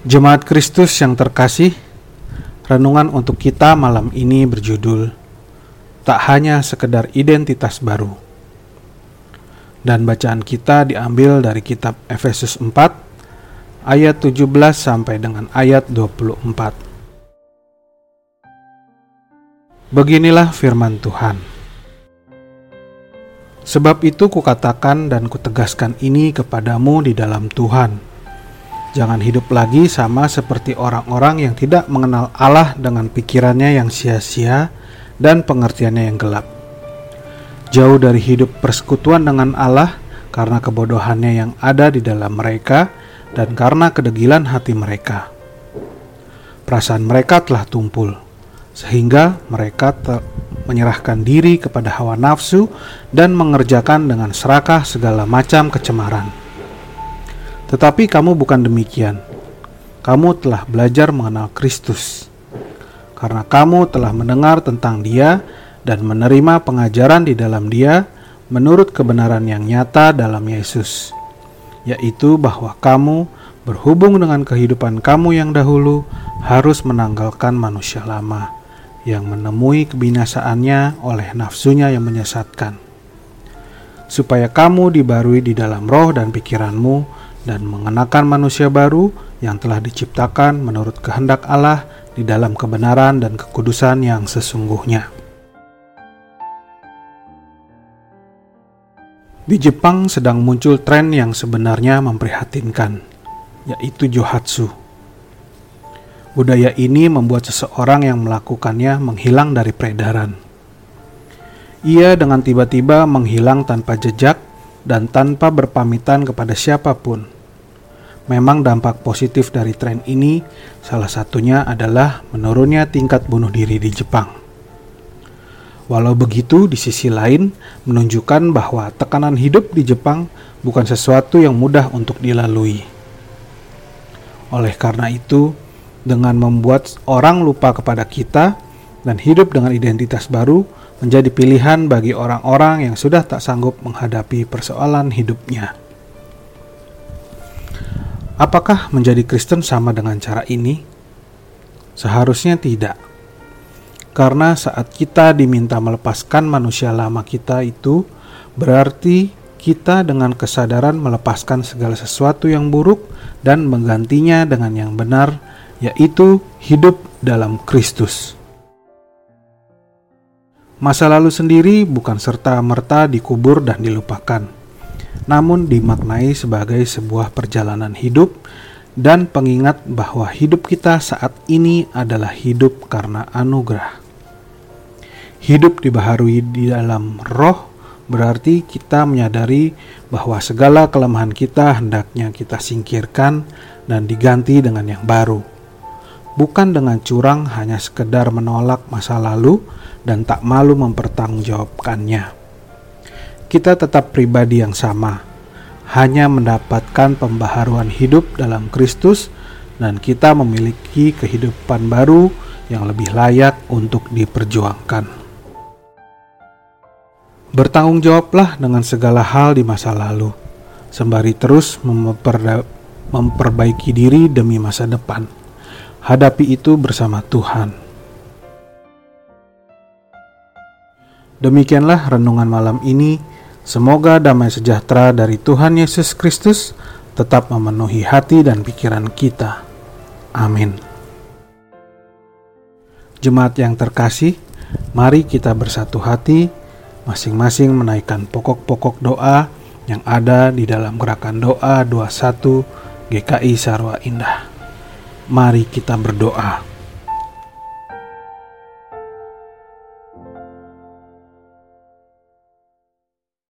Jemaat Kristus yang terkasih, renungan untuk kita malam ini berjudul Tak hanya sekedar identitas baru. Dan bacaan kita diambil dari kitab Efesus 4 ayat 17 sampai dengan ayat 24. Beginilah firman Tuhan. Sebab itu kukatakan dan kutegaskan ini kepadamu di dalam Tuhan Jangan hidup lagi sama seperti orang-orang yang tidak mengenal Allah dengan pikirannya yang sia-sia dan pengertiannya yang gelap. Jauh dari hidup persekutuan dengan Allah karena kebodohannya yang ada di dalam mereka dan karena kedegilan hati mereka. Perasaan mereka telah tumpul, sehingga mereka menyerahkan diri kepada hawa nafsu dan mengerjakan dengan serakah segala macam kecemaran tetapi kamu bukan demikian. Kamu telah belajar mengenal Kristus. Karena kamu telah mendengar tentang Dia dan menerima pengajaran di dalam Dia menurut kebenaran yang nyata dalam Yesus, yaitu bahwa kamu berhubung dengan kehidupan kamu yang dahulu harus menanggalkan manusia lama yang menemui kebinasaannya oleh nafsunya yang menyesatkan. Supaya kamu dibarui di dalam roh dan pikiranmu, dan mengenakan manusia baru yang telah diciptakan menurut kehendak Allah di dalam kebenaran dan kekudusan yang sesungguhnya. Di Jepang sedang muncul tren yang sebenarnya memprihatinkan, yaitu johatsu. Budaya ini membuat seseorang yang melakukannya menghilang dari peredaran. Ia dengan tiba-tiba menghilang tanpa jejak dan tanpa berpamitan kepada siapa pun. Memang dampak positif dari tren ini salah satunya adalah menurunnya tingkat bunuh diri di Jepang. Walau begitu, di sisi lain menunjukkan bahwa tekanan hidup di Jepang bukan sesuatu yang mudah untuk dilalui. Oleh karena itu, dengan membuat orang lupa kepada kita dan hidup dengan identitas baru, menjadi pilihan bagi orang-orang yang sudah tak sanggup menghadapi persoalan hidupnya. Apakah menjadi Kristen sama dengan cara ini? Seharusnya tidak. Karena saat kita diminta melepaskan manusia lama kita itu, berarti kita dengan kesadaran melepaskan segala sesuatu yang buruk dan menggantinya dengan yang benar, yaitu hidup dalam Kristus. Masa lalu sendiri bukan serta-merta dikubur dan dilupakan, namun dimaknai sebagai sebuah perjalanan hidup dan pengingat bahwa hidup kita saat ini adalah hidup karena anugerah. Hidup dibaharui di dalam roh berarti kita menyadari bahwa segala kelemahan kita hendaknya kita singkirkan dan diganti dengan yang baru. Bukan dengan curang hanya sekedar menolak masa lalu, dan tak malu mempertanggungjawabkannya. Kita tetap pribadi yang sama, hanya mendapatkan pembaharuan hidup dalam Kristus, dan kita memiliki kehidupan baru yang lebih layak untuk diperjuangkan. Bertanggung jawablah dengan segala hal di masa lalu, sembari terus memperbaiki diri demi masa depan. Hadapi itu bersama Tuhan. Demikianlah renungan malam ini. Semoga damai sejahtera dari Tuhan Yesus Kristus tetap memenuhi hati dan pikiran kita. Amin. Jemaat yang terkasih, mari kita bersatu hati, masing-masing menaikkan pokok-pokok doa yang ada di dalam gerakan doa 21 GKI Sarwa Indah. Mari kita berdoa.